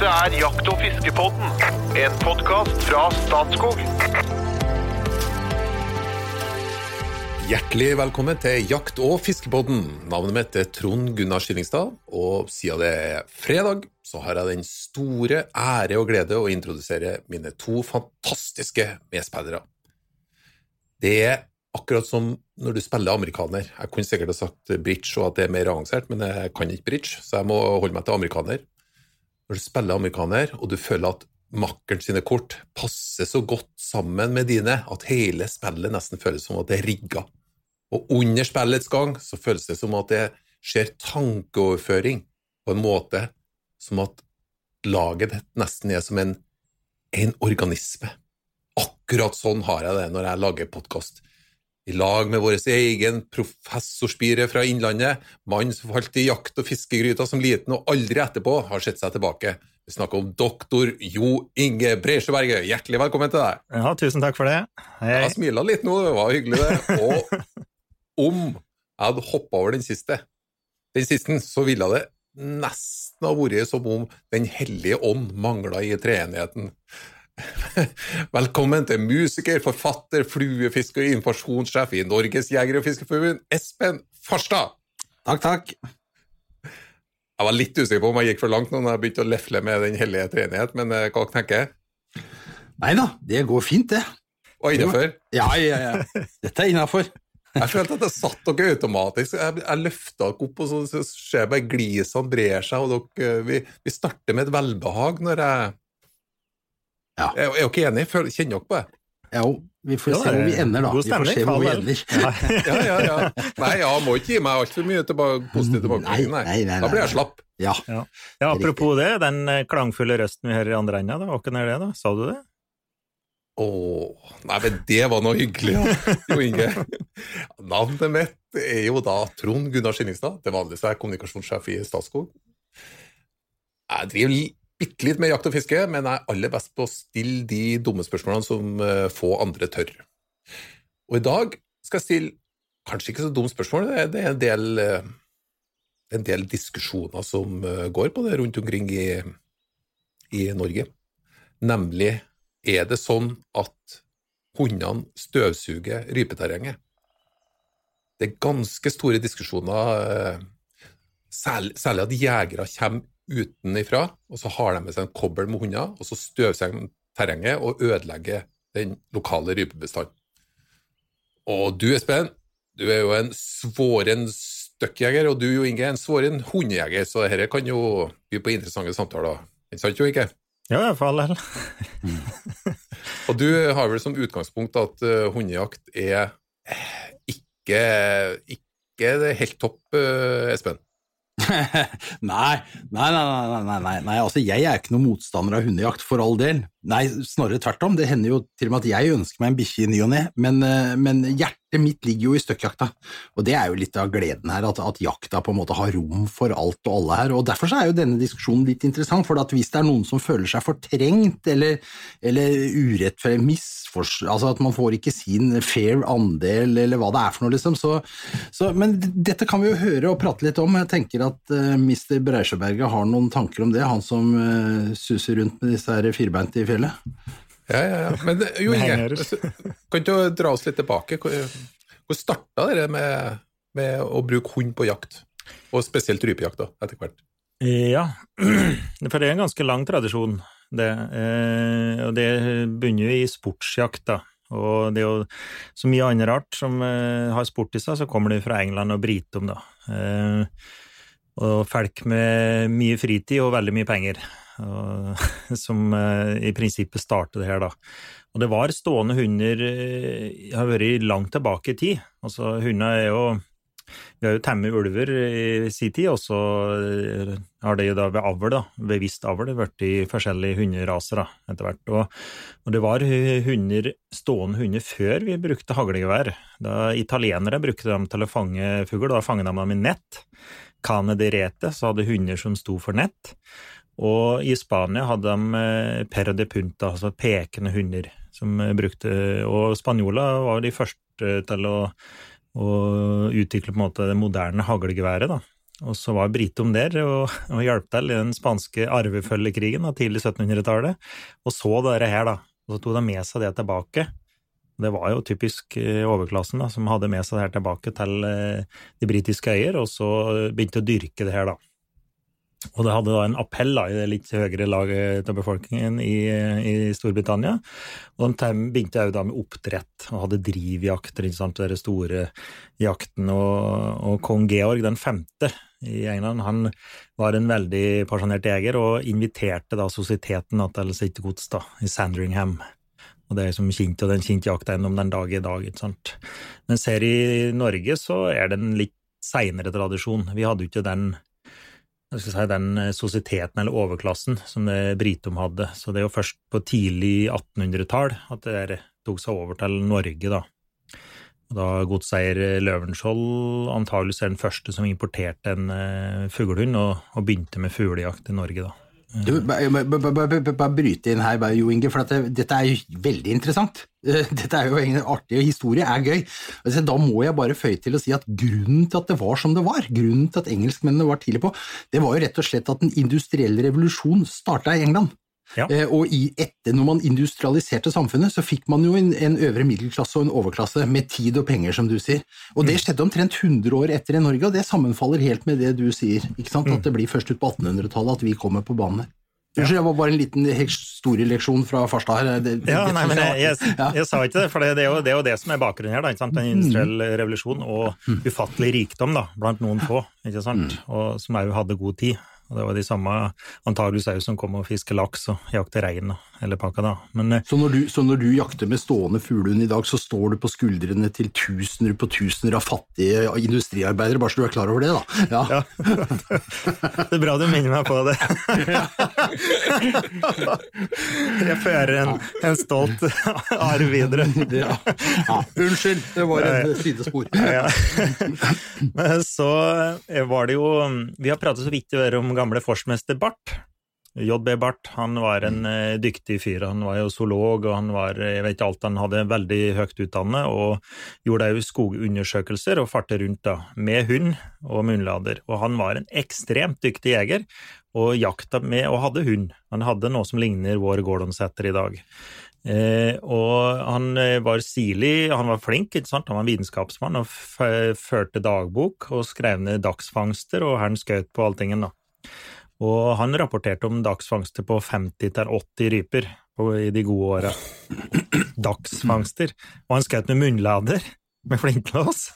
Dette er Jakt- og fiskepodden, en podkast fra Statskog. Hjertelig velkommen til Jakt- og fiskepodden. Navnet mitt er Trond Gunnar Skillingstad, og siden det er fredag, så har jeg den store ære og glede å introdusere mine to fantastiske medspillere. Det er akkurat som når du spiller amerikaner. Jeg kunne sikkert ha sagt bridge og at det er mer avansert, men jeg kan ikke bridge, så jeg må holde meg til amerikaner. Når du spiller amerikaner, og du føler at makkeren sine kort passer så godt sammen med dine at hele spillet nesten føles som at det er rigga. Og under spillets gang så føles det som at det skjer tankeoverføring på en måte som at laget ditt nesten er som en, en organisme. Akkurat sånn har jeg det når jeg lager podkast. I lag med vår egen professorspire fra Innlandet, mann som falt i jakt- og fiskegryta som liten og aldri etterpå har sett seg tilbake. Vi snakker om doktor Jo Inge Bresjeberget. Hjertelig velkommen til deg. Ja, tusen takk for det. Hei. Jeg smila litt nå, det var hyggelig, det. Og om jeg hadde hoppa over den siste, den siste, så ville det nesten ha vært som om Den hellige ånd mangla i treenigheten. Velkommen til musiker, forfatter, fluefisker informasjonssjef i Norges jeger- og fiskerforbund, Espen Farstad. Takk, takk. Jeg var litt usikker på om jeg gikk for langt nå når jeg begynte å lefle med Den hellige treenighet, men eh, hva tenker jeg? Nei da, det går fint, det. Og innenfor? Ja, ja, ja. Dette er innafor. Jeg følte at jeg satt dere automatisk. Jeg, jeg løfta dere opp, og så, så ser jeg bare glisene brer seg, og dere, vi, vi starter med et velbehag når jeg Ja. Er, er dere enig, Føl- Kjenner dere på det? Ja, jo, vi får Ja, se hvor vi er ender, da. Vi får se hvor vi ender. Ja, ja, ja. Nei, jeg må ikke gi meg altfor mye tilbake, positiv tilbakemelding, Nei, nei, nei, Da blir jeg slapp. Ja. Ja. ja, apropos det, den eh, klangfulle røsten vi hører i andre enda. Hvem er det, da? Sa du det? Åh, nei, men det var noe hyggelig, ja. Jo Inge. Navnet mitt er jo da Trond Gunnar Skinningstad, Til vanlig er jeg kommunikasjonssjef i Statskog. Jeg driver bitte litt med jakt og fiske, men er aller best på å stille de dumme spørsmålene som eh, få andre tør. Og i dag skal jeg stille kanskje ikke så dumt spørsmål, det er, en del eh, en del diskusjoner som eh, går på det rundt omkring i, i Norge. Nemlig er det sånn at hundene støvsuger rypeterrenget? Det er ganske store diskusjoner, særlig at jegere kommer utenifra, og så har de med seg en kobbel med hunder, og så støvsuger de terrenget og ødelegger den lokale rypebestanden. Og du, Espen, du er jo en svoren støkkjeger, og du, Jo Inge, er en svoren hundejeger, så dette kan jo by på interessante samtaler. Ikke sant, Jo Inge? Ja, i hvert fall. eller? Og du har vel som utgangspunkt at uh, hundejakt er ikke, ikke helt topp, uh, Espen? nei, nei, nei, nei, nei, altså jeg er ikke noen motstander av hundejakt, for all del. Nei, snarere tvert om. Det hender jo til og med at jeg ønsker meg en bikkje i ny og ne, men, eh, men hjertet mitt ligger jo i støkkjakta. Og det er jo litt av gleden her, at, at jakta på en måte har rom for alt og alle her. Og derfor er jo denne diskusjonen litt interessant, for hvis det er noen som føler seg fortrengt eller, eller urett for misfors... Altså at man får ikke sin fair andel, eller hva det er for noe, liksom. Så, så, men dette kan vi jo høre og prate litt om. Jeg tenker at uh, Mr. Breisjøberget har noen tanker om det, han som uh, suser rundt med disse firbeinte i fjellet. Ja, ja, ja. Men eh, Jo Inge, kan du dra oss litt tilbake? Hvor, starta dere med, med å bruke hund på jakt? Og spesielt rypejakt, da, etter hvert. Ja, for det er en ganske lang tradisjon, det. Eh, og det begynner jo i sportsjakt, da. Og det er jo så mye annet rart som eh, har sport i seg, så kommer det fra England og Britom, da. Og folk med mye fritid og veldig mye penger, og, som eh, i prinsippet startet her, da. Og det var stående hunder eh, har vært langt tilbake i tid. Altså, hunder er jo vi har jo temmet ulver i sin tid, og så eh, har det jo da ved avl, da, bevisst avl, blitt forskjellige hunderaser da, etter hvert. Og, og det var hunder, stående hunder før vi brukte haglegevær. Da italienere brukte dem til å fange fugl, da fanget de dem i nett. Cane de rete, så hadde hunder som sto for nett. Og i Spania hadde de pera perro de punta, altså pekende hunder, som eh, brukte Og spanjoler var de første til å, å utvikle måte det moderne haglegeværet, da. Og så var Britom der og, og hjalp til i den spanske arvefølgekrigen av tidlig 1700-tallet, og så dette her, da. Og så tok de med seg det tilbake. Det var jo typisk eh, overklassen da, som hadde med seg det her tilbake til eh, de britiske øyer, og så begynte å dyrke det her, da. Og det hadde da en appell da, i det litt høyere laget av befolkningen i, i Storbritannia. Og de begynte òg med oppdrett, og hadde drivjakter, ikke sant, den store jakten. Og, og kong Georg den femte i England, han var en veldig pasjonert jeger, og inviterte da sosieteten til sitt gods da, i Sandringham. Og det er som kjent, og den kjente jakta gjennom den dag i dag, ikke sant. Men ser i Norge så er det en litt seinere tradisjon. Vi hadde jo ikke den jeg skal si, den eh, sosieteten eller overklassen som det Britom hadde. Så det er jo først på tidlig 1800-tall at det der tok seg over til Norge, da. Og da godseier Løvenskiold antageligvis er den første som importerte en uh, fuglehund, og, og, begynte med fuglejakt i Norge, da. Du, Bare bryte inn her, Jo Inge, for det, dette er jo veldig interessant. Dette er jo en artig historie, er gøy. Altså, da må jeg bare føye til å si at grunnen til at det var som det var, grunnen til at engelskmennene var tidlig på, det var jo rett og slett at den industrielle revolusjon starta i England. Ja. Eh, og i etter, når man industrialiserte samfunnet, så fikk man jo en, en, øvre middelklasse og en overklasse med tid og penger, som du sier. Og det mm. skjedde omtrent 100 år etter i Norge, og det sammenfaller helt med det du sier. ikke sant? Mm. At det blir først ut på 1800-tallet at vi kommer på banen her. Unnskyld, det var bare en liten historieleksjon fra Farstad her. Det, ja, nei, men jeg, jeg, jeg, sa ikke det, for det, er jo, det, er jo det som er bakgrunnen her. Da, ikke sant? Den industrielle revolusjon og ufattelig rikdom da, blant noen få, ikke sant? Og, som òg hadde god tid. Og det var de samme antageligvis òg som kom og fiske laks og jakte rein og hele pakka, da. Men, eh, så, når du, så, når du, jakter med stående fuglehund i dag, så står du på skuldrene til tusener på tusener av fattige industriarbeidere, bare så du er klar over det, da? Ja. ja. Det er bra du minner meg på det. Jeg fører en, en stolt arv videre. Ja. Unnskyld, det var et sidespor. Så var det jo Vi har pratet så vidt om gamle forsmester Barth. JB Barth han var en mm. dyktig fyr. Han var jo zoolog, og han var jeg vet ikke alt, han hadde veldig høyt utdannet, og gjorde òg skogundersøkelser og farte rundt da, med hund og munnlader. Og han var en ekstremt dyktig jeger, og jakta med og hadde hund. Han hadde noe som ligner vår Gordon-setter i dag. Eh, og han eh, var stilig, han var flink, ikke sant? han var vitenskapsmann og førte dagbok og skrev ned dagsfangster, og han skjøt på alltingen, da. Og han rapporterte om dagsfangster på 50-80 ryper i de gode åra. Dagsfangster. Og han skjøt med munnlader med flintlås.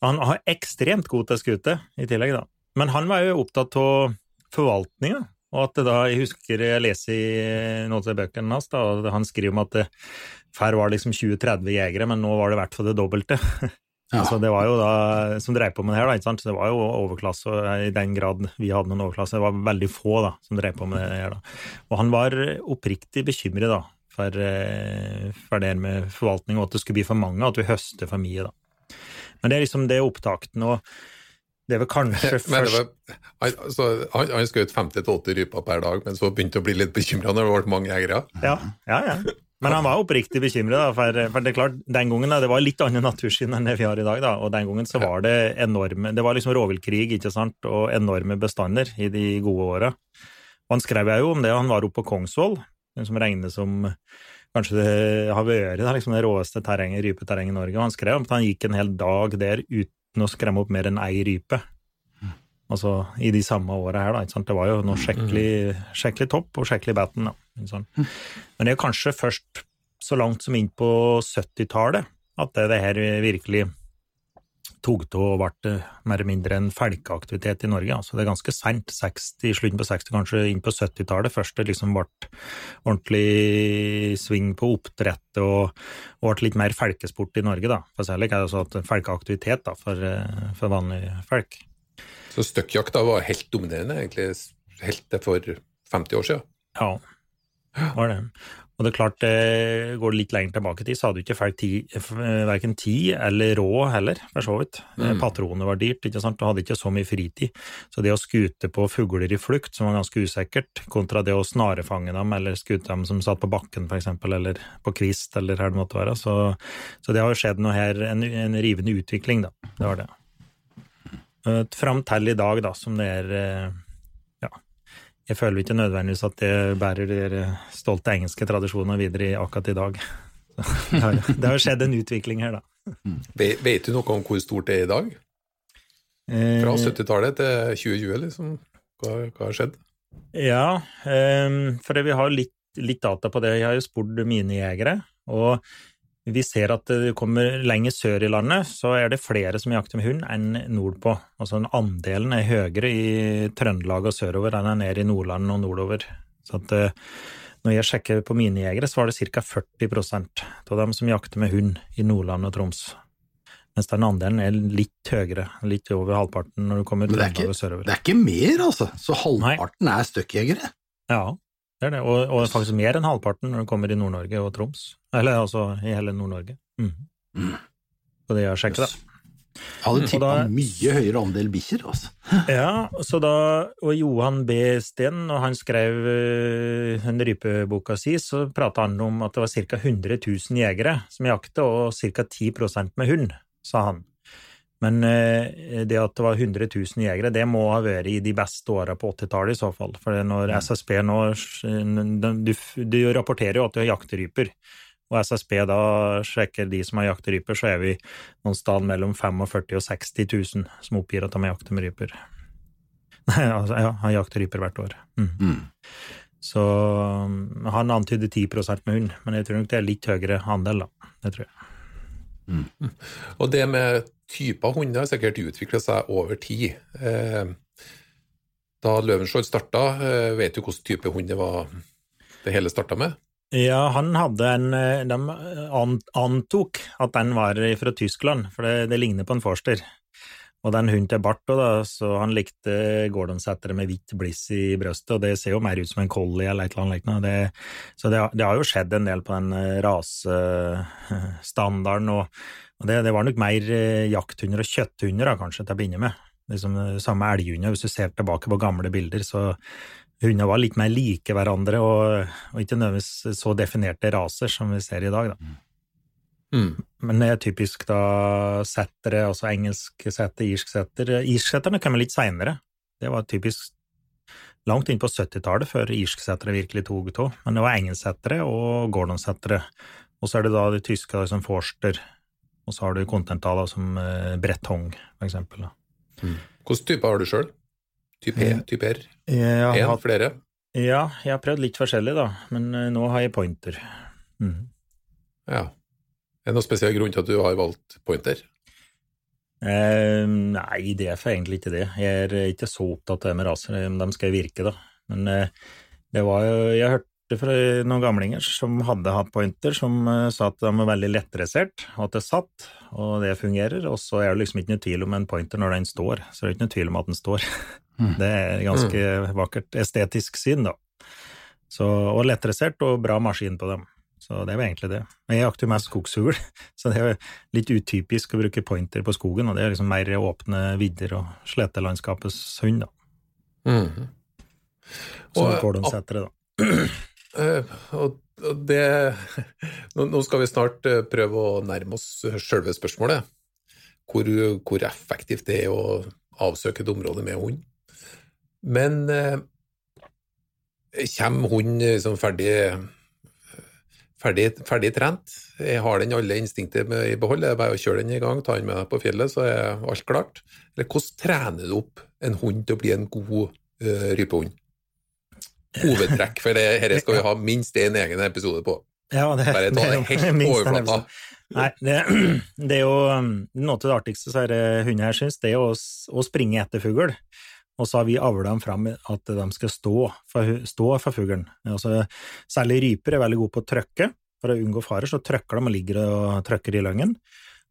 Så han har ekstremt god til å skute i tillegg, da. Men han var jo opptatt av forvaltninga, og at det da, jeg husker jeg leser i noen av bøkene hans, da, han skriver om at det, før var liksom 20-30 jegere, men nå var det i hvert fall det dobbelte. Ja. Altså, det var jo da, som drev på med det her, da, ikke sant? Så det var jo overklasse, og i den grad vi hadde noen overklasse. Det var veldig få da, som drev på med det her. da. Og han var oppriktig bekymret da, for, eh, for det med forvaltning, og at det skulle bli for mange, at vi høster for mye. da. Men det er liksom det opptakten, og det er vel kanskje først var, altså, Han, han skjøt 50-80 ryper per dag, men så begynte å bli litt bekymra når det ble mange jegere? Ja, ja, ja. Men han var oppriktig bekymret, for, for, det er klart, den gangen det var litt annet natursyn enn det vi har i dag. Da, og den gangen så var det enorme Det var liksom rovviltkrig ikke sant, og enorme bestander i de gode åra. Han skrev jo om det, han var oppe på Kongsvoll, som regnes som kanskje det har vært det, liksom det råeste terrenget, rypeterrenget i Norge. Og han skrev om at han gikk en hel dag der uten å skremme opp mer enn ei rype. Altså i de samme åra her, da. Ikke sant? Det var jo noe skikkelig, skikkelig topp og skikkelig batten, da. Sånn. Men det er kanskje først så langt som inn på 70-tallet at det, det, her virkelig tok til og ble mer eller mindre en felkeaktivitet i Norge. Altså det er ganske seint, slutten på 60, kanskje inn på 70-tallet, først det liksom ble ordentlig sving på oppdrett og, og ble litt mer felkesport i Norge, da. For særlig er det så at felkeaktivitet da, for, for vanlige folk. Så støkkjakta var helt dominerende, egentlig, helt til for 50 år siden? Ja, var det. Og det er klart, det går litt lenger tilbake i tid, så hadde du ikke folk tid, verken tid eller råd heller, for så vidt. Mm. Patroner var dyrt, ikke sant, du hadde ikke så mye fritid. Så det å skute på fugler i flukt, som var ganske usikkert, kontra det å snarefange dem, eller skute dem som satt på bakken, eksempel, eller på kvist, eller her det måtte være, så, så det har jo skjedd noe her, en, en rivende utvikling, da. Det var det. Eh, Fram til i dag, da, som det er eh, jeg føler ikke nødvendigvis at det bærer de stolte engelske tradisjoner videre akkurat i dag. Det har, det har skjedd en utvikling her, da. Vet du noe om hvor stort det er i dag? Eh, Fra 70-tallet til 2020, liksom? Hva, hva har skjedd? Ja, ehm, for vi har litt, litt data på det. Jeg har jo spurt mine jegere, og vi ser at det kommer lenger sør i landet, så er det flere som jakter med hund enn nordpå. Altså andelen er høyere i Trøndelag og sørover enn den er i Nordland og nordover. Så at eh, når jeg sjekker på mine jegere, så var det ca. 40% av dem som jakter med hund i Nordland og Troms. Mens den andelen er litt høyere, litt over halvparten når du kommer er Trøndelag og sørover. det er ikke mer, altså. Så halvparten er støkkjegere. Ja, det er det. Og, og faktisk mer enn halvparten når det kommer i Nord-Norge og Troms. Eller altså i hele Nord-Norge. Mm. Mm. Så det jeg sjekket, yes. da. Jeg hadde tippa mye høyere andel bikkjer, altså. Ja, så da, og Johan B. Steen, når han skrev eh, den rypeboka si, så prata han om at det var ca. 100 000 jegere som jakter, og ca. 10% med hund, sa han. Men eh, det at det var 100 000 jegere, det må ha vært i de beste åra på 80-tallet i så fall. For når SSB nå du, du rapporterer jo at du har jakteryper. Og SSB da sjekker de som har jakteryper, så er vi noen sted mellom 45 000 og 60 000 som oppgir at de har jakter med ryper. Nei, altså, ja, han har jakteryper hvert år. Mm. Mm. Så um, han antyder 10 med hund, men jeg tror nok det er litt høyere andel, da. Det tror jeg. Og det med typer hunder har sikkert utviklet seg over tid. Eh, da Løvenskiold starta, eh, vet du hvilken type hund det var det hele starta med? Ja, han hadde en eh, De antok at den var fra Tyskland, for det, det ligner på en forster. Og den hunden til bart, da, så han likte Gordon-settere med hvitt bliss i brøstet, og det ser jo mer ut som en collie eller et eller annet. Det, så det, det har jo skjedd en del på den rasestandarden, og, og det, det var nok mer eh, jakthunder og kjøtthunder da, kanskje til å begynne med. Liksom samme elghunder, hvis du ser tilbake på gamle bilder, så hundene var litt mer like hverandre, og, og ikke nødvendigvis så definerte raser som vi ser i dag, da. Mm. Men det er typisk da settere, altså engelsk setter, irsk setter. Irsksetterne kommer litt seinere. Det var typisk langt inn på 70-tallet før irsksettere virkelig tok av. Men det var engelsksettere og gordonsettere. Og så er det da de tyske som Forster, og så har du kontinentaler som eh, Bretong, eksempel. Da. Hvilken type har du sjøl? Type E, Eh, type R? Én, hatt- flere? ja, jeg har prøvd litt forskjellig, da, men eh, nå har jeg pointer. Mm. Ja. Er det noen spesiell grunn til at du har valgt pointer? Eh, nei, det er for egentlig ikke det. Jeg er ikke så opptatt av det med raser, eh, de skal virke, da. Men eh, det var jo Jeg hørte fra noen gamlinger som hadde hatt pointer, som eh, sa at de var veldig lettdressert, og at det satt, og det fungerer. Og så er det liksom ikke noe tvil om en pointer når den står, så det er ikke noe tvil om at den står. Mm. Det er ganske vakkert estetisk syn, da. Så, og lettdressert og bra maskin på dem. Så det er jo egentlig det. Men jeg jakter mest skogshugl, så det er jo litt utypisk å bruke pointer på skogen, og det er liksom mer åpne vidder og sletelandskapets hund, da. så Som Og- Gordon-settere, da. Eh, og og det nå, skal vi snart eh, prøve å nærme oss selve spørsmålet. Hvor, hvor effektivt det er å avsøke et område med hund. Men eh, kommer hunden liksom ferdig, ferdig, ferdig trent? Har den alle instinkter i behold? Det er bare å kjøre den i gang, ta den med deg på fjellet, så er alt klart. Eller hvordan trener du opp en hund til å bli en god uh, rypehund? Hovedtrekk, for det, dette skal vi ha minst én egen episode på. Ja, det, Bare ta det helt overflata. Nei, det, det er jo um, Noe av det artigste så det hunder her syns, det er å, å springe etter fugl. Og så har vi avla dem fram at de skal stå for, stå for fuglen. Altså, særlig ryper er veldig gode på å trykke. For å unngå farer så trykker de og ligger og trykker i løgnen.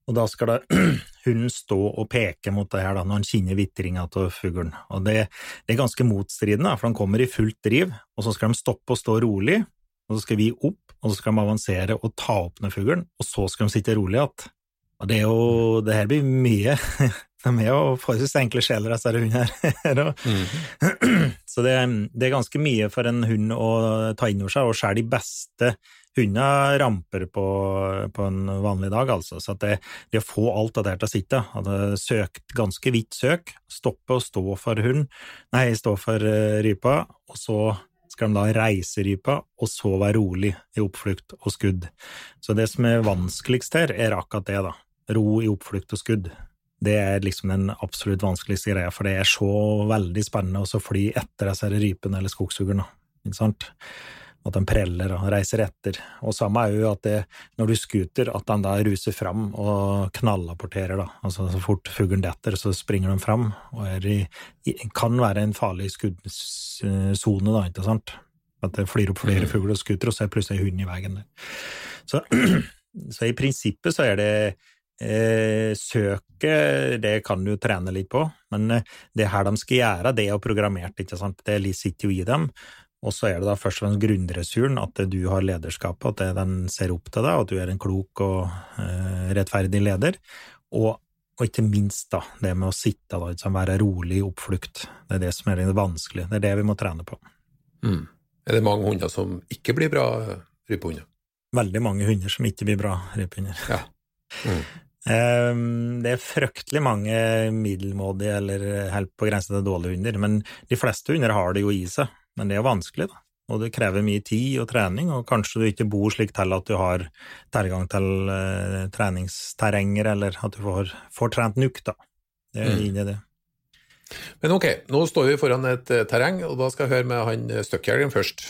Og da skal da hunden stå og peke mot det her da, når han kjenner vitringa av fuglen. Og det, det er ganske motstridende, for han kommer i fullt driv, og så skal de stoppe og stå rolig, og så skal vi opp, og så skal de avansere og ta opp den fuglen, og så skal de sitte rolig igjen. Og det er jo Det her blir mye. De er jo forholdsvis enkle sjeler, disse hundene her. Mhm. Så det, det er ganske mye for en hund å ta inn over seg, og selv de beste hunder ramper på, på, en vanlig dag, altså. Så det, det, å få alt av det til å sitte, at det søkt ganske vidt søk, stoppe og stå for hund, nei, stå for uh, rypa, og så skal de da reise rypa, og så være rolig i oppflukt og skudd. Så det som er vanskeligst her, er akkurat det, da. Ro i oppflukt og skudd. Det er liksom den absolutt vanskeligste greia, for det er så veldig spennende å fly etter disse rypene eller skogsfuglene, ikke sant? At de preller og reiser etter. Og samme er jo at det, når du scooter, at de da ruser fram og knallapporterer, da. Altså så fort fuglen detter, så springer de fram, og i, kan være en farlig skuddsone, da, ikke sant? At det flyr opp flere mm. fugler og scooter, og så er plutselig hund i veien der. Så, så i prinsippet så er det Eh, søket, det kan du trene litt på, men eh, det her de skal gjøre, det er jo programmert, ikke sant, det sitter jo i dem. Og så er det da først og fremst grunnressuren, at du har lederskapet, at den ser opp til deg, at du er en klok og eh, rettferdig leder. Og, og, ikke minst da, det med å sitte, da, liksom være rolig i oppflukt. Det er det som er det vanskelige. Det er det vi må trene på. Mm. Er det mange hunder som ikke blir bra rypehunder? Veldig mange hunder som ikke blir bra rypehunder. Ja. Mm. Ehm, det er fryktelig mange middelmådige eller helt på grensen til dårlige hunder, men de fleste hunder har det jo i seg. Men det er vanskelig, da. Og det krever mye tid og trening, og kanskje du ikke bor slik til at du har tilgang til uh, treningsterrenger, eller at du får, får trent nok, da. Det er mm. det. Men ok, nå står vi foran et uh, terreng, og da skal jeg høre med han uh, støkkjegeren først.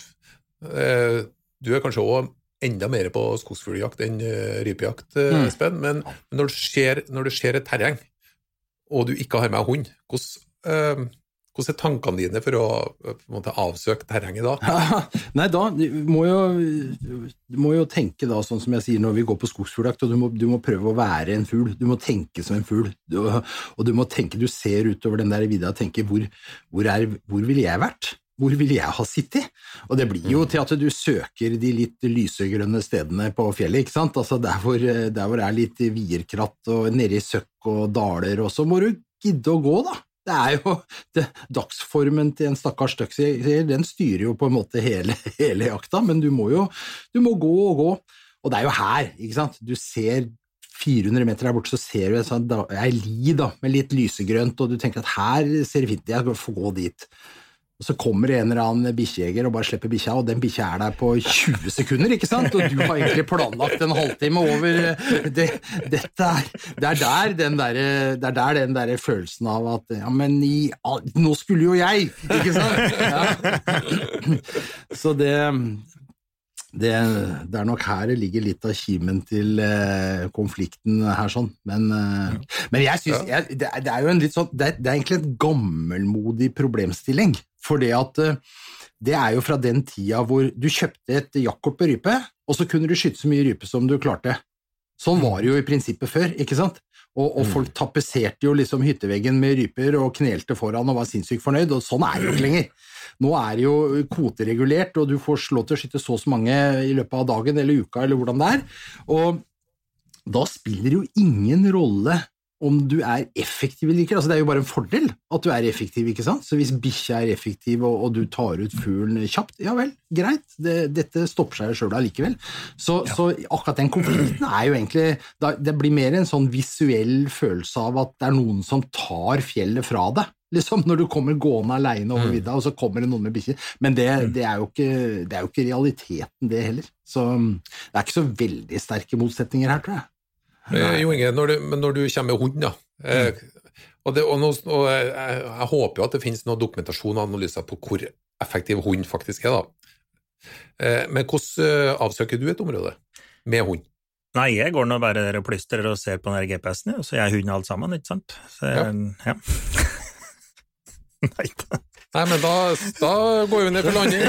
Uh, du er kanskje òg enda mer på skogsfugljakt enn uh, rypejakt, uh, Espen. Mm. Men, men når, du ser, når, du ser, et terreng, og du ikke har med hund, hvordan, uh, hvordan er tankene dine for å måte, avsøke terrenget da? Nei, da må, jo, du må jo tenke da, sånn som jeg sier når vi går på skogsfugljakt, og du må, du må, prøve å være en fugl. Du må tenke som en fugl. og du må tenke, du ser utover den der vidda og tenker hvor, hvor, er, hvor ville jeg vært? hvor ville jeg ha sittet? Og det blir jo til at du søker de litt lysegrønne stedene på fjellet, ikke sant? Altså der hvor, der hvor det er litt vierkratt og nedi søkk og daler, og så må du gidde å gå, da. Det er jo det, Dagsformen til en stakkars støkkseer, den styrer jo på en måte hele, hele jakta, men du må jo du må gå og gå. Og det er jo her, ikke sant. Du ser 400 meter der borte, så ser du ei li da, med litt lysegrønt, og du tenker at her ser det fint ut, jeg får gå dit. Og så kommer en eller annen bikkjejeger og bare slipper bikkja, og den bikkja er der på 20 sekunder, ikke sant? Og du har egentlig planlagt en halvtime over det, dette er, det er der den der, det er der den derre følelsen av at Ja, men i, nå skulle jo jeg! Ikke sant? Ja. Så det, det, det, er nok her det ligger litt av kimen til eh, konflikten her, sånn. Men, eh, men jeg syns det, det, er jo en litt sånn det, det, er egentlig en gammelmodig problemstilling. For det at eh, det er jo fra den tida hvor du kjøpte et jaktkort på rype, og så kunne du skyte så mye rype som du klarte. Sånn var det jo i prinsippet før, ikke sant? Og, og mm. folk tapetserte jo liksom hytteveggen med ryper og knelte foran og var sinnssykt fornøyd, og sånn er det jo ikke lenger. Nå er det jo kvoteregulert, og du får lov til å skyte så og så mange i løpet av dagen eller uka, eller hvordan det er. Og da spiller det jo ingen rolle om du er effektiv eller ikke. Altså, det er jo bare en fordel at du er effektiv, ikke sant? Så hvis bikkja er effektiv og, og, du tar ut fuglen kjapt, ja vel, greit, det, dette stopper seg sjøl allikevel. Så, ja. så, akkurat den konflikten er jo egentlig Det blir mer en sånn visuell følelse av at det er noen som tar fjellet fra deg liksom, når du kommer gående aleine over mm. vidda, og så kommer det noen med bikkjer. Men det, mm. det, er ikke, det, er jo ikke, realiteten, det heller. Så det er ikke så veldig sterke motsetninger her, tror jeg. Men, jo Inge, når du, men når du kommer med hund, da eh, mm. og, det, og, nå, og jeg, jeg, håper jo at det finnes noe dokumentasjon og analyser på hvor effektiv hund faktisk er. da. Eh, men hvordan eh, avsøker du et område med hund? Nei, jeg går nå bare der og plystrer og ser på den GPS-en, og så er jeg hund alt sammen, ikke sant. Så, ja. ja. Nei da. Nei, men da, da, går vi ned for landing.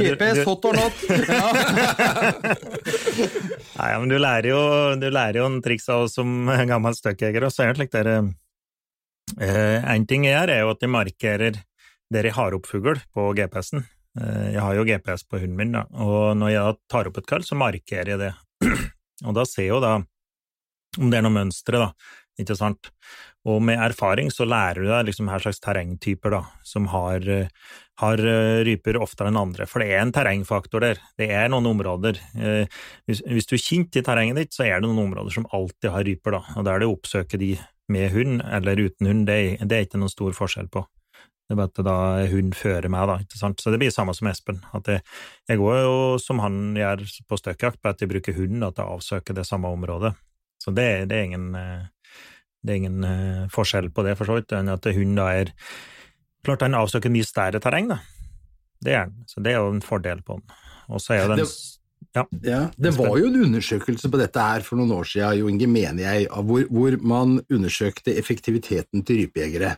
GPS hot or not. Nei, men du lærer jo, du lærer jo en triks av oss som gammel støkkjeger, og så er det slik der eh, En ting jeg gjør, er jo at jeg markerer der jeg har opp fugl på GPS-en. Eh, jeg har jo GPS på hunden min, da, og når jeg tar opp et kall, så markerer jeg det. Og da ser jeg jo da om det er noe mønstre, da ikke sant? Og med erfaring så lærer du deg liksom her slags terrengtyper da, som har, har eh, ryper oftere enn andre, for det er en terrengfaktor der. Det er noen områder. Eh, hvis, du er kjent i terrenget ditt, så er det noen områder som alltid har ryper, da, og da er det å oppsøke de med hund eller uten hund, det, er- ikke noen stor forskjell på. Det er bare at da hund fører meg, da, ikke sant. Så det blir samme som Espen. At jeg, jeg går jo som han gjør på støkkjakt, bare at jeg bruker hund, til å avsøke det samme området. Så det, det er ingen, eh, det er ingen forskjell på det, for så vidt, enn at hund da er Klart han avsøker mye større terreng, da. Det er han. Så det er jo en fordel på den. Og så er jo den Det- Ja, Det var jo en undersøkelse på dette her for noen år siden, Jo Inge, mener jeg, av hvor, hvor man undersøkte effektiviteten til rypejegere.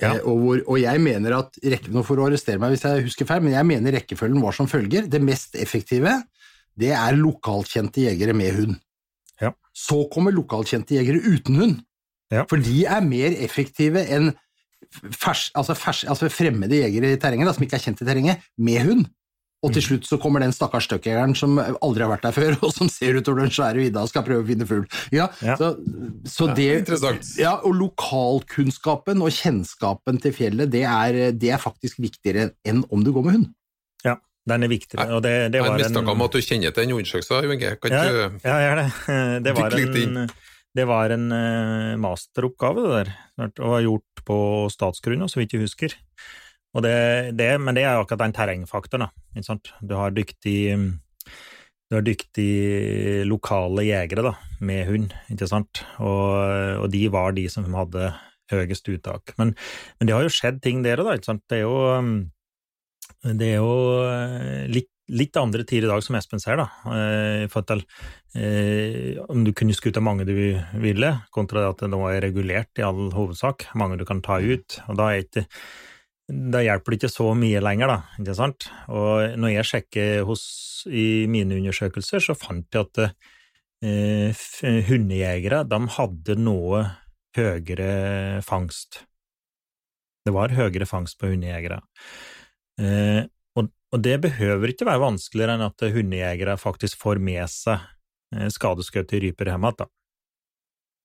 Ja. Eh, og, hvor, og jeg mener at, rekke- nå får du arrestere meg hvis jeg husker feil, men jeg mener rekkefølgen var som følger. Det mest effektive, det er lokalkjente jegere med hund. Ja. Så kommer lokalkjente jegere uten hund. Ja. For de er mer effektive enn fers, altså fers, altså fremmede jegere i terrenget, da, som ikke er kjent i terrenget, med hund. Og til slutt så kommer den stakkars støkkjegeren som aldri har vært der før, og som ser utover den svære vidda og skal prøve å finne fugl. Ja, Ja. Så, så Ja, det, interessant. ja, og lokalkunnskapen og kjennskapen til fjellet, det er, det er faktisk viktigere enn om du går med hund. Ja, den er viktigere. Og det, det Jeg har var mistanke om at du kjenner til den undersøkelsen, Inge. Kan Ja, ikke ja, jeg gjør det. Det var en, det var en eh, masteroppgave, det der, og var gjort på Statsgrunn, så vidt jeg husker. Det, det, men det er akkurat den terrengfaktoren. da? Du har dyktig du har dyktige lokale jegere da, med hund, ikke sant, og, og de var de som hadde høyest uttak. Men, men det har jo skjedd ting der òg, da, ikke sant. Det er jo, det er jo eh, litt, litt andre tider i dag, som Espen ser, da. For i til eh, om du kunne skutt mange du ville, kontra at det nå er regulert i all hovedsak, mange du kan ta ut. og da er ikke da hjelper det ikke så mye lenger, da, ikke sant? Og når jeg sjekker hos, i mine undersøkelser, så fant jeg at eh, hundejegere, de hadde noe høyere fangst. Det var høyere fangst på hundejegere. Eh, og, det behøver ikke være vanskeligere enn at hundejegere faktisk får med seg eh, skadeskutte ryper hjem igjen.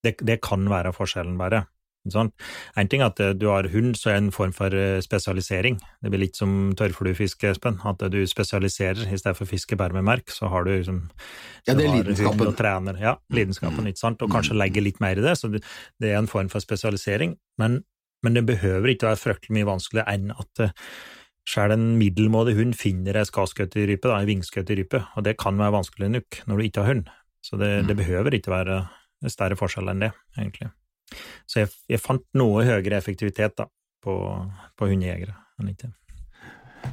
Det, det kan være forskjellen, bare. Sånn. En ting er at eh, du har hund, så er det en form for eh, spesialisering. Det blir litt som tørrfluefiske, Espen. At du spesialiserer i stedet for fiske bare med merk, så har du liksom Ja, det er lidenskapen. Og trener. Ja, lidenskapen, ikke sant. Og kanskje legger litt mer i det, så det, det er en form for spesialisering. Men, men det behøver ikke være fryktelig mye vanskeligere enn at selv en middelmådig hund finner ei skadskøyterype, ei vingskøyterype, og det kan være vanskelig nok når du ikke har hund. Så det, det behøver ikke være større forskjell enn det, egentlig. Så jeg, jeg fant noe høyere effektivitet da, på, på hundejegere enn ikke.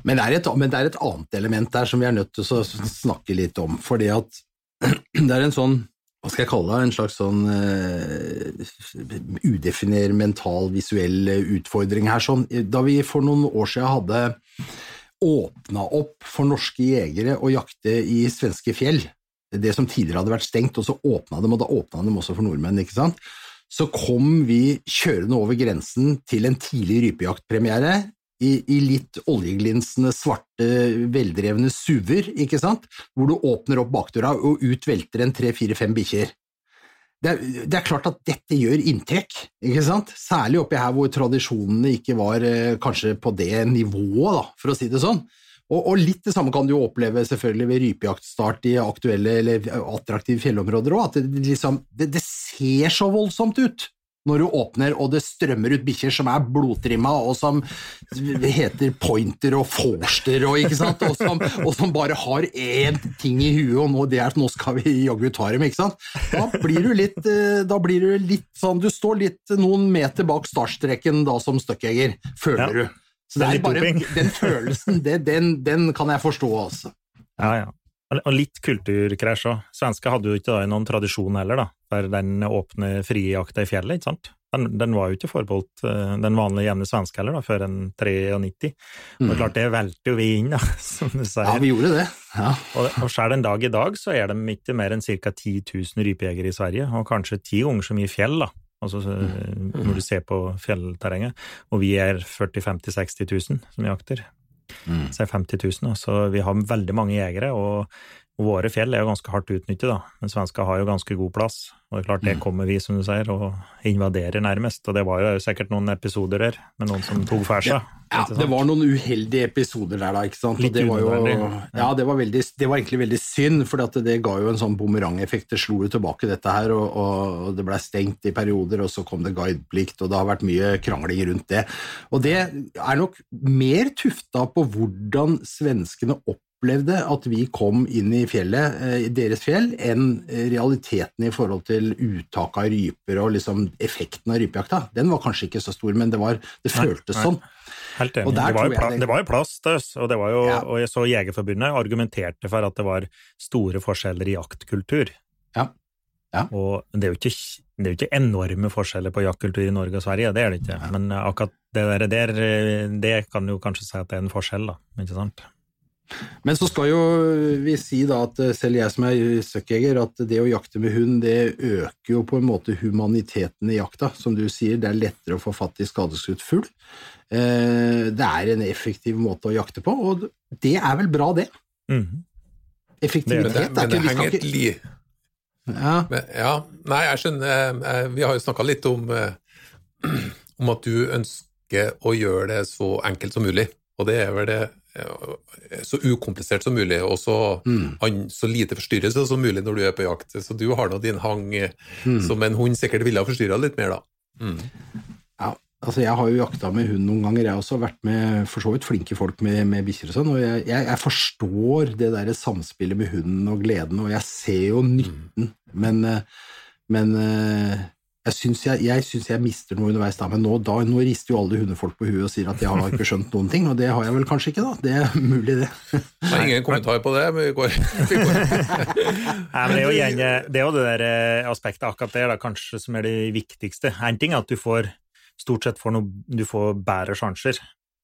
Men det, er et, men det er et annet element der som vi er nødt til å snakke litt om, fordi at det er en sånn, hva skal jeg kalle det, en slags sånn uh, udefiner mental, visuell eh, utfordring her. Sånn. Da vi for noen år siden hadde åpna opp for norske jegere å jakte i svenske fjell, det som tidligere hadde vært stengt, og så åpna dem, og da åpna dem også for nordmenn, ikke sant? så kom vi kjørende over grensen til en tidlig rypejaktpremiere i, i litt oljeglinsende, svarte, veldrevne SUV-er, ikke sant, hvor du åpner opp bakdøra, og ut velter en tre-fire-fem bikkjer. Det, det er klart at dette gjør inntrykk, ikke sant? særlig oppi her hvor tradisjonene ikke var eh, kanskje på det nivået, da, for å si det sånn. Og, og litt det samme kan du oppleve selvfølgelig ved rypejaktstart i aktuelle eller attraktive fjellområder òg, at det, liksom, det, det ser så voldsomt ut når du åpner og det strømmer ut bikkjer som er blodtrimma og som heter pointer og forster og? Og, som, og som bare har én ting i huet, og nå, det er at nå skal vi jaggu ta dem, ikke sant? Da blir du litt, eh, da blir du litt sånn Du står litt noen meter bak startstreken da som stuckjeger, føler Ja. du. Så det er bare den følelsen, det, den, den kan jeg forstå, altså. Ja, ja. Og- litt kulturkrasj òg. Svensker hadde jo ikke da noen tradisjon heller, da, for den åpne, frie jakta i fjellet, ikke sant? Den, den var jo ikke forbeholdt eh, den vanlige jevne svenske heller, da, før en 93. Og klart, det velte jo vi inn, da, som du sier. Ja, vi gjorde det. Ja. Og, og selv en dag i dag så er de ikke mer enn ca. 10 000 rypejegere i Sverige, og kanskje ti ganger så mye fjell, da. Altså så, når du ser på fjellterrenget. Og vi er 40 50 60 000 som jakter. Mm. Så er 50 000, så vi har veldig mange jegere, og Og våre fjell er jo ganske hardt utnyttet, da, men svenska har jo ganske god plass. Og det er klart, det kommer vi, som du sier, og invaderer nærmest. Og det var jo sikkert noen episoder der med noen som tok for seg. Ja, det var noen uheldige episoder der, da. ikke sant? Litt det var jo, ja, det var, veldig, det var egentlig veldig synd, for det, det ga jo en sånn bumerangeffekt. Det slo jo tilbake dette her, og, og det ble stengt i perioder, og så kom det guideplikt, og det har vært mye krangling rundt det. Og det er nok mer tufta på hvordan svenskene opplevde at vi kom inn i fjellet, eh, i deres fjell, enn realiteten i forhold til uttak av ryper og liksom effekten av rypejakta. Den var kanskje ikke så stor, men det, var, det føltes nei. sånn. Helt enig. Det var, jo jeg det- var jo plass til oss, og, det var jo, Ja. og jeg så Jegerforbundet argumenterte for at det var store forskjeller i jaktkultur. Ja. Ja. Og det er, ikke, det er jo ikke enorme forskjeller på jaktkultur i Norge og Sverige, det er det ikke. Men akkurat det der, der, det kan jo kanskje si at det er en forskjell, da. Ikke sant? Men så skal jo vi si da at eh, selv jeg som er søkkjeger, at det å jakte med hund, det øker jo på en måte humaniteten i jakta. Som du sier, det er lettere å få fatt i skadeskutt fugl. Eh, Det er en effektiv måte å jakte på, og det er vel bra, det. Mm. Effektivitet Men det, men det er ikke, henger et li... ja, Men, ja, nei, jeg skjønner. eh, Vi har jo snakka litt om, om at du ønsker å gjøre det så enkelt som mulig. Og det er vel det så ukomplisert som mulig, og så, Mm. så lite forstyrrelse som mulig når du er på jakt. Så du har nå din hang eh, Mm. som en hund sikkert ville ha forstyrra litt mer, da. Mm. ja. Altså, jeg har jo jakta med hund noen ganger, jeg har også vært med for så vidt flinke folk med, med bikkjer og sånn, og jeg, jeg, jeg forstår det der samspillet med hunden og gleden, og jeg ser jo nytten, men, eh, men eh, jeg syns jeg, jeg, jeg mister noe underveis da, men nå, da, nå rister jo alle hundefolk på huet og sier at jeg har ikke skjønt noen ting, og det har jeg vel kanskje ikke, da. Det er mulig, det. Det er ingen kommentar på det, men vi går, vi går. Nei, men det er jo igjen, det er jo det der eh, aspektet akkurat der da, kanskje som er det viktigste. En ting er at du får stort sett får noe, du får bedre sjanser,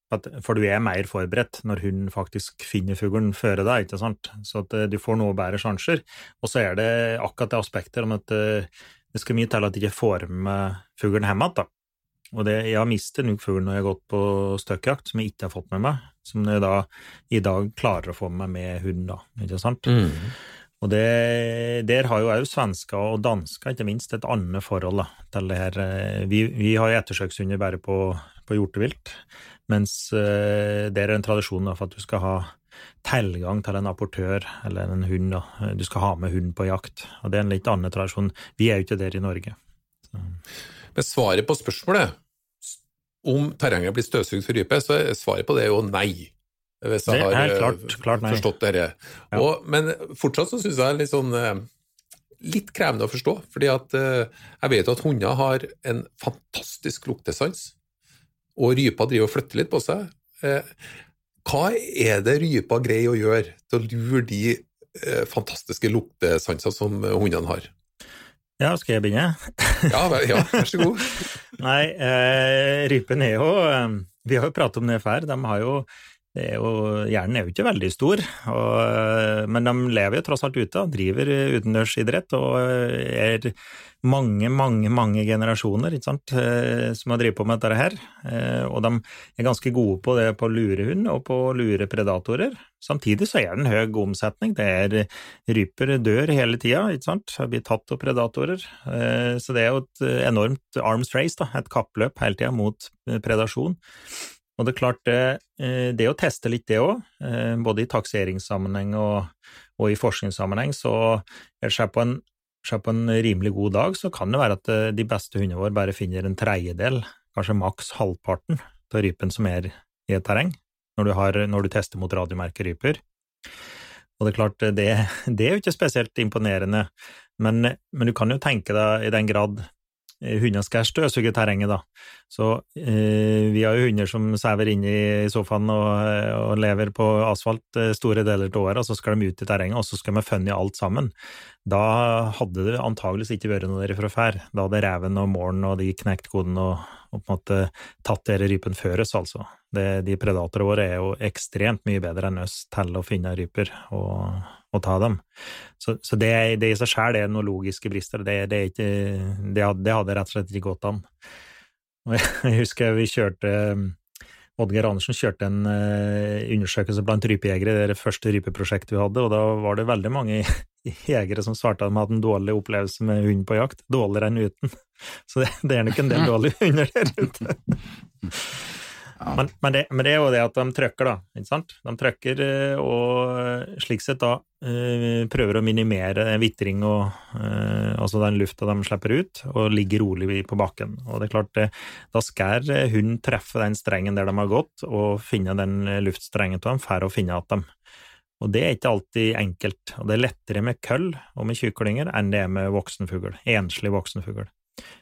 for du er mer forberedt når hunden faktisk finner fuglen før deg, ikke sant? Så at eh, du får noe bedre sjanser. Og så er det akkurat det aspektet om at eh, det skal mye til at jeg ikke får med fuglen hjem igjen. Og det, jeg har mistet nok fugl når jeg har gått på støkkjakt, som jeg ikke har fått med meg, som jeg da i dag klarer å få med meg med hund, da, ikke sant? Mm. Og det, der har jo òg svensker og dansker ikke minst et annet forhold da, til det her. eh, Vi, vi har jo ettersøkshunder bare på, på hjortevilt, mens uh, det er en tradisjon da, for at du skal ha tilgang til en apportør eller en hund. Da. Du skal ha med hund på jakt, og det er en litt annen tradisjon. Vi er jo ikke der i Norge. Men svaret på spørsmålet om terrenget blir støvsugd for rype, så er svaret på det jo nei. Hvis jeg Det er har eh, klart- klart nei. forstått dette. Ja. Og, men fortsatt så syns jeg det er litt sånn eh, litt krevende å forstå, fordi at eh, jeg vet at hunder har en fantastisk luktesans, og rypa driver og flytter litt på seg. Eh, Hva er det rypa greier å gjøre til å lure de eh, fantastiske luktesansene som hundene har? Ja, skal jeg begynne? Ja, ja vær så god. Nei, eh, rypen er jo eh, Vi har jo pratet om det før. De har jo er jo, Hjernen er jo ikke veldig stor, og, men de lever jo tross alt ute og driver utendørsidrett og er mange, mange mange generasjoner sant, eh, som har drevet på med dette her. Eh, Og de er ganske gode på det på å lure hund og på å lure predatorer. Samtidig så er det en høy omsetning. Det er ryper dør hele tida, ikke sant, har blir tatt av predatorer. Eh, Så det er jo et enormt arms race, da, et kappløp hele tida mot predasjon. Og det er klart, det, eh, det å teste litt det òg, både i takseringssammenheng og, og i forskningssammenheng, så er seg på en på en rimelig god dag, så kan det være at eh, de beste hundene våre bare finner en tredjedel, kanskje maks halvparten, av rypen som er i et terreng, når du, har, når du tester mot radiomerkeryper. Og det er klart, det, det er jo ikke spesielt imponerende, men, men du kan jo tenke deg i den grad hundene skal støvsuge terrenget, da. Så eh, vi har jo hunder som sever inne i sofaen og, og lever på asfalt eh, store deler av året, og så skal de ut i terrenget, og så skal de funne alt sammen. Da hadde det antageligvis ikke vært noe der fra før. Da hadde reven og målen og de knekt koden og, og på en måte tatt dere rypen før oss, altså. Det, de predatorene våre er jo ekstremt mye bedre enn oss til å finne ryper og, og ta dem. Så, så det, det i seg selv er noen logiske brister. Det, det, ikke, det, hadde, rett og slett ikke gått an. Og jeg, husker vi kjørte Oddgeir Andersen kjørte en uh, undersøkelse blant rypejegere det, det første rypeprosjektet vi hadde, og da var det veldig mange jegere som svarte at de hadde en dårlig opplevelse med hund på jakt, dårligere enn uten. Så det, det er nok en del dårlige hunder der ute. Ja. Men, men, det, men, det, er jo det at de trykker, da. ikke sant? De trykker, eh, og slik sett da eh, prøver å minimere vitring og eh, altså den lufta de slipper ut, og ligger rolig på bakken. Og det er klart, da skal hunden treffe den strengen der de har gått, og finne den luftstrengen til dem for å finne igjen dem. Og det er ikke alltid enkelt, og det er lettere med køll og med kyklinger enn det er med voksenfugl, enslig voksenfugl.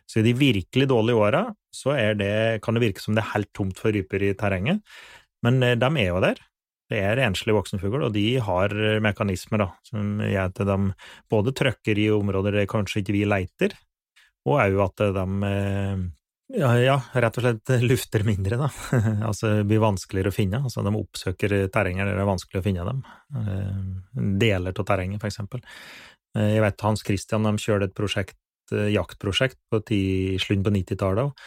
Så i de virkelig dårlige åra så det, kan det virke som det er helt tomt for ryper i terrenget, men eh, de er jo der. Det er enslige voksenfugl, og de har mekanismer da, som gjør at de både trykker i områder der kanskje ikke vi leiter, og òg at de eh, ja, ja, rett og slett lufter mindre, da. altså blir vanskeligere å finne. Altså de oppsøker terrenger der det er vanskelig å finne dem. Eh, deler av terrenget, for eksempel. Jeg vet Hans Christian de kjørte et prosjekt Eh, jaktprosjekt på slutten på 90-tallet.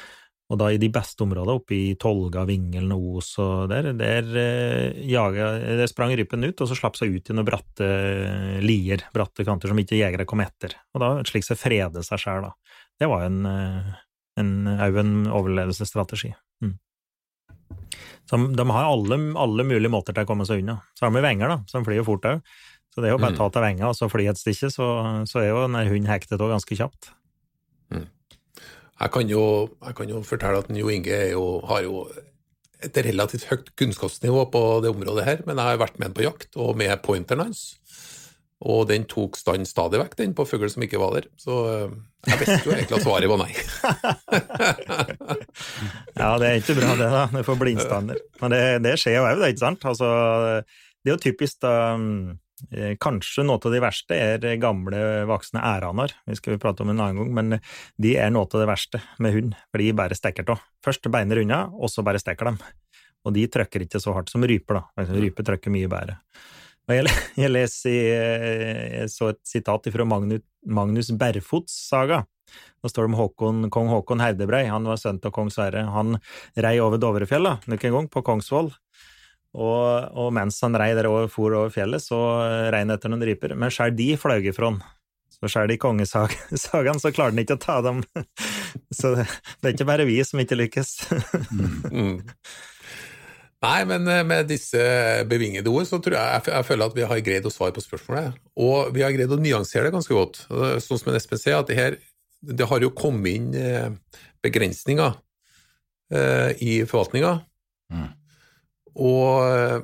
Og da i de beste områdene, oppe i Tolga, Vingelen og Os og der, der, eh, jaga, der sprang rypen ut, og så slapp seg ut i noen bratte eh, lier, bratte kanter, som ikke jegere kom etter. Og da slik seg frede seg sjæl, da. Det var en, en, en overlevelsesstrategi. Mm. Så de har alle, alle, mulige måter til å komme seg unna. Så har vi venger, da, som flyr fort òg. Så det er jo bare å ta mm. til venga og så fly et stykke, så, så er jo denne hunden hektet òg ganske kjapt. Jeg, kan jo, jeg, kan jo, fortelle at Jo Inge jo, har jo et relativt høyt kunnskapsnivå på det området her, men jeg har vært med han på jakt, og med pointeren hans. Og den tok stand stadig vekk, den, på fugl som ikke var der. Så eh, jeg visste jo egentlig at svaret var nei. ja, det er ikke bra det, da. Det får blindstander. Men det, det skjer jo òg, ikke sant? Altså, det er jo typisk da Eh, kanskje noe av de verste er gamle voksne æraner, vi skal prate om en annen gang, men de er noe av det verste med hund, for de bare stikker av. Først beiner unna, og så bare stikker dem. Og de trykker ikke så hardt som ryper, da. Ryper trykker mye bedre. Og jeg, jeg leser jeg så et sitat fra Magnus, Magnus Berfots saga. Da står det om Håkon, kong Håkon Herdebrei, han var sønn av kong Sverre. Han rei over Dovrefjella nok en gang, på Kongsvoll, og, og, mens han rei der over, for over fjellet, så rei han etter noen ryper, men sjøl de fløy ifra han. Så sjøl i kongesagaen så klarer han ikke å ta dem. Så det er ikke bare vi som ikke lykkes. mm. Nei, men eh, med disse bevingede ord så tror jeg, jeg, føler at vi har greid å svare på spørsmålet. Og vi har greid å nyansere det ganske godt. Sånn som Espen sier, at det her det har jo kommet inn eh, begrensninger eh, i forvaltninga. Mm. Og eh,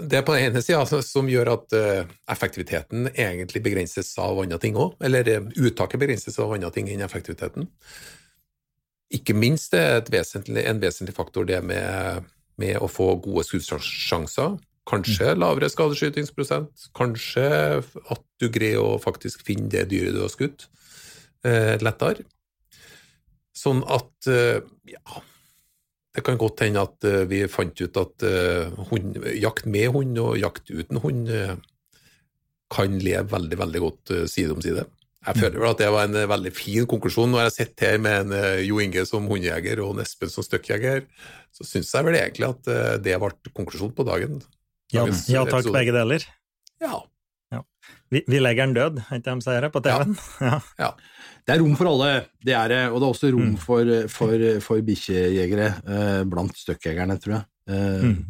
det er på den ene sida som gjør at eh, effektiviteten egentlig begrenses av andre ting òg, eller eh, uttaket begrenses av andre ting enn effektiviteten. Ikke minst er vesentlig, en vesentlig faktor det med, med å få gode skuddssjanser. Kanskje mm. lavere skadeskytingsprosent, kanskje at du greier å faktisk finne det dyret du har skutt, eh, lettere. Sånn at ja, det kan godt hende at uh, vi fant ut at uh, hund, jakt med hund og jakt uten hund uh, kan leve veldig veldig godt side om side. Jeg føler vel at det var en veldig fin konklusjon. Når jeg sitter her med en Jo Inge som hundejeger og en Espen som støkkjeger, så syns jeg vel egentlig at det ble konklusjonen på dagen. Ja, ja takk, begge deler. Ja. ja. Vi, vi, legger den død, ikke de sier det på TV-en? Ja. ja. Det er rom for alle, det er det. Og det er også rom mm. for, for, for bikkjejegere eh, blant støkkjegerne, tror jeg. Eh, mm.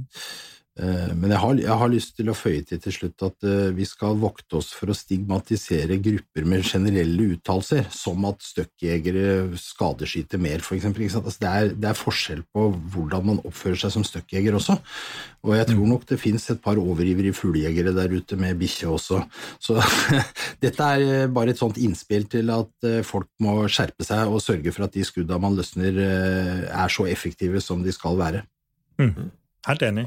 Eh, men jeg har, jeg har, lyst til å føye til til slutt at uh, vi skal vokte oss for å stigmatisere grupper med generelle uttalelser, som at støkkjegere skadeskyter mer, f.eks. Altså, det, er, det er forskjell på hvordan man oppfører seg som støkkjeger også. Og jeg tror mm. nok det fins et par overivrige fuglejegere der ute med bikkje også. Så dette er eh, bare et sånt innspill til at folk må skjerpe seg og sørge for at de skudda man løsner, er så effektive som de skal være. Mm. Helt enig.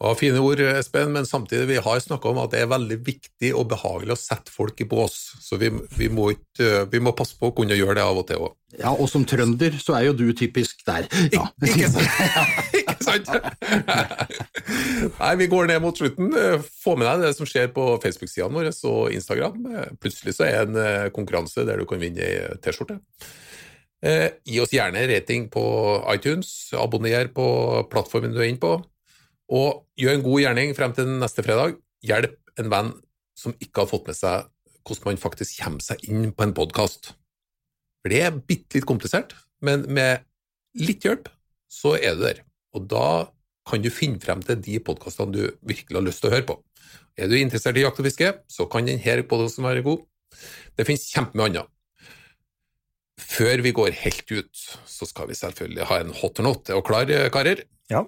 Ja. Fine ord, Espen, men samtidig vi har snakka om at det er veldig viktig og behagelig å sette folk i bås. Så vi, vi, må, ikke, vi må, passe på å kunne gjøre det av og til òg. Ja, og som trønder så er jo du typisk der. Ja. Ik ikke sant? ikke sant? Nei, vi går ned mot slutten. Få med deg det som skjer på Facebook-sidene våre og Instagram. Plutselig så er det en eh, konkurranse der du kan vinne ei T-skjorte. Eh, gi oss gjerne rating på iTunes, abonner på plattformen du er inne på, og gjør en god gjerning frem til neste fredag. Hjelp en venn som ikke har fått med seg hvordan man faktisk kommer seg inn på en podkast. For det er bitte litt komplisert, men med litt hjelp så er du der. Og da kan du finne frem til de podkastene du virkelig har lyst til å høre på. Er du interessert i jakt og fiske, så kan denne podkasten være god. Det finnes kjempemye annet. Før vi går helt ut, så skal vi selvfølgelig ha en hot or not. Er dere klare, karer? Ja.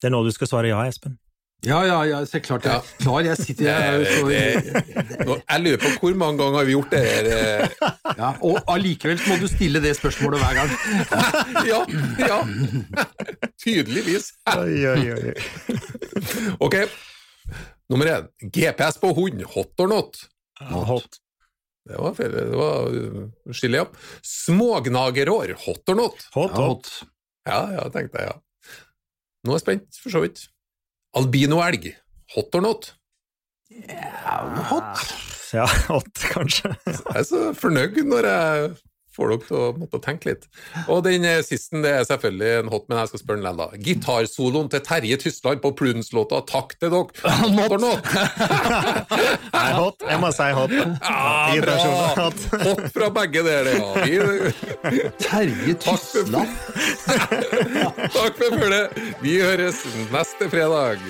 Det er nå du skal svare ja, Espen. Ja, ja, ja, så klart jeg er klar. Jeg sitter jeg, så, Jeg lurer på hvor mange ganger har vi gjort det her? eh, ja, Og allikevel må du stille det spørsmålet hver gang. Ja, ja. Tydeligvis. Oi, oi, oi. Ok, nummer én. GPS på hund, hot or not? Hot. Det var feil. Det var skille, ja. Smågnagerår, hot or not? Hot, hot. hot. Ja, ja, tenkte jeg, ja. Nå er jeg spent, for så vidt. Albinoelg, hot or not? Hot. Ja, hot, kanskje. Jeg er så fornøyd når jeg får dere til å måtte tenke litt. Og den eh, siste det er selvfølgelig en hot, men jeg skal spørre den likevel. Gitarsoloen til Terje Tysland på Prudence-låta 'Takk til dere', hot not? Nei, hot. Jeg må si hot. Ja, bra! hot. Hot fra begge dere, ja. Vi, Terje Tysland. takk for følget. Vi høres neste fredag.